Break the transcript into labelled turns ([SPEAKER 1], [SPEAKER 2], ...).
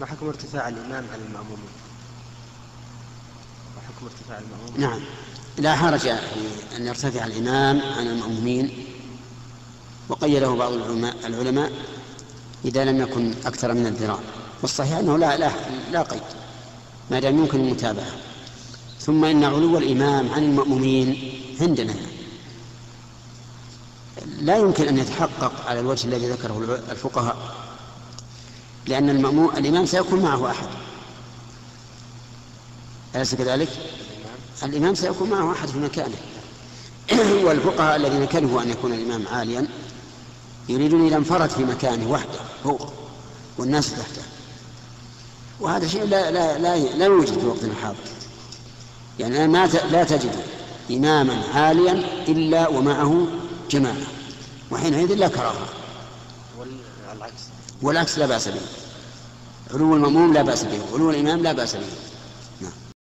[SPEAKER 1] ما حكم ارتفاع الإمام عن المأمومين. ما حكم ارتفاع المأمومين.
[SPEAKER 2] نعم. لا حرج في أن يرتفع الإمام عن المأمومين. وقيده بعض العلماء, العلماء إذا لم يكن أكثر من الذراع. والصحيح أنه لا لا لا قيد. ما دام يمكن المتابعة. ثم إن علو الإمام عن المأمومين عندنا. لا يمكن أن يتحقق على الوجه الذي ذكره الفقهاء. لأن المأموم الإمام سيكون معه أحد. أليس كذلك؟ الإمام سيكون معه أحد في مكانه. والفقهاء الذين كرهوا أن يكون الإمام عاليا يريدون إذا انفرد في مكانه وحده هو والناس تحته. وهذا شيء لا لا لا, لا يوجد في وقتنا الحاضر. يعني ما لا تجد إماما عاليا إلا ومعه جماعة. وحينئذ لا كراهة.
[SPEAKER 1] والعكس.
[SPEAKER 2] والعكس لا بأس به. علو المأموم لا بأس به. علو الإمام لا بأس به.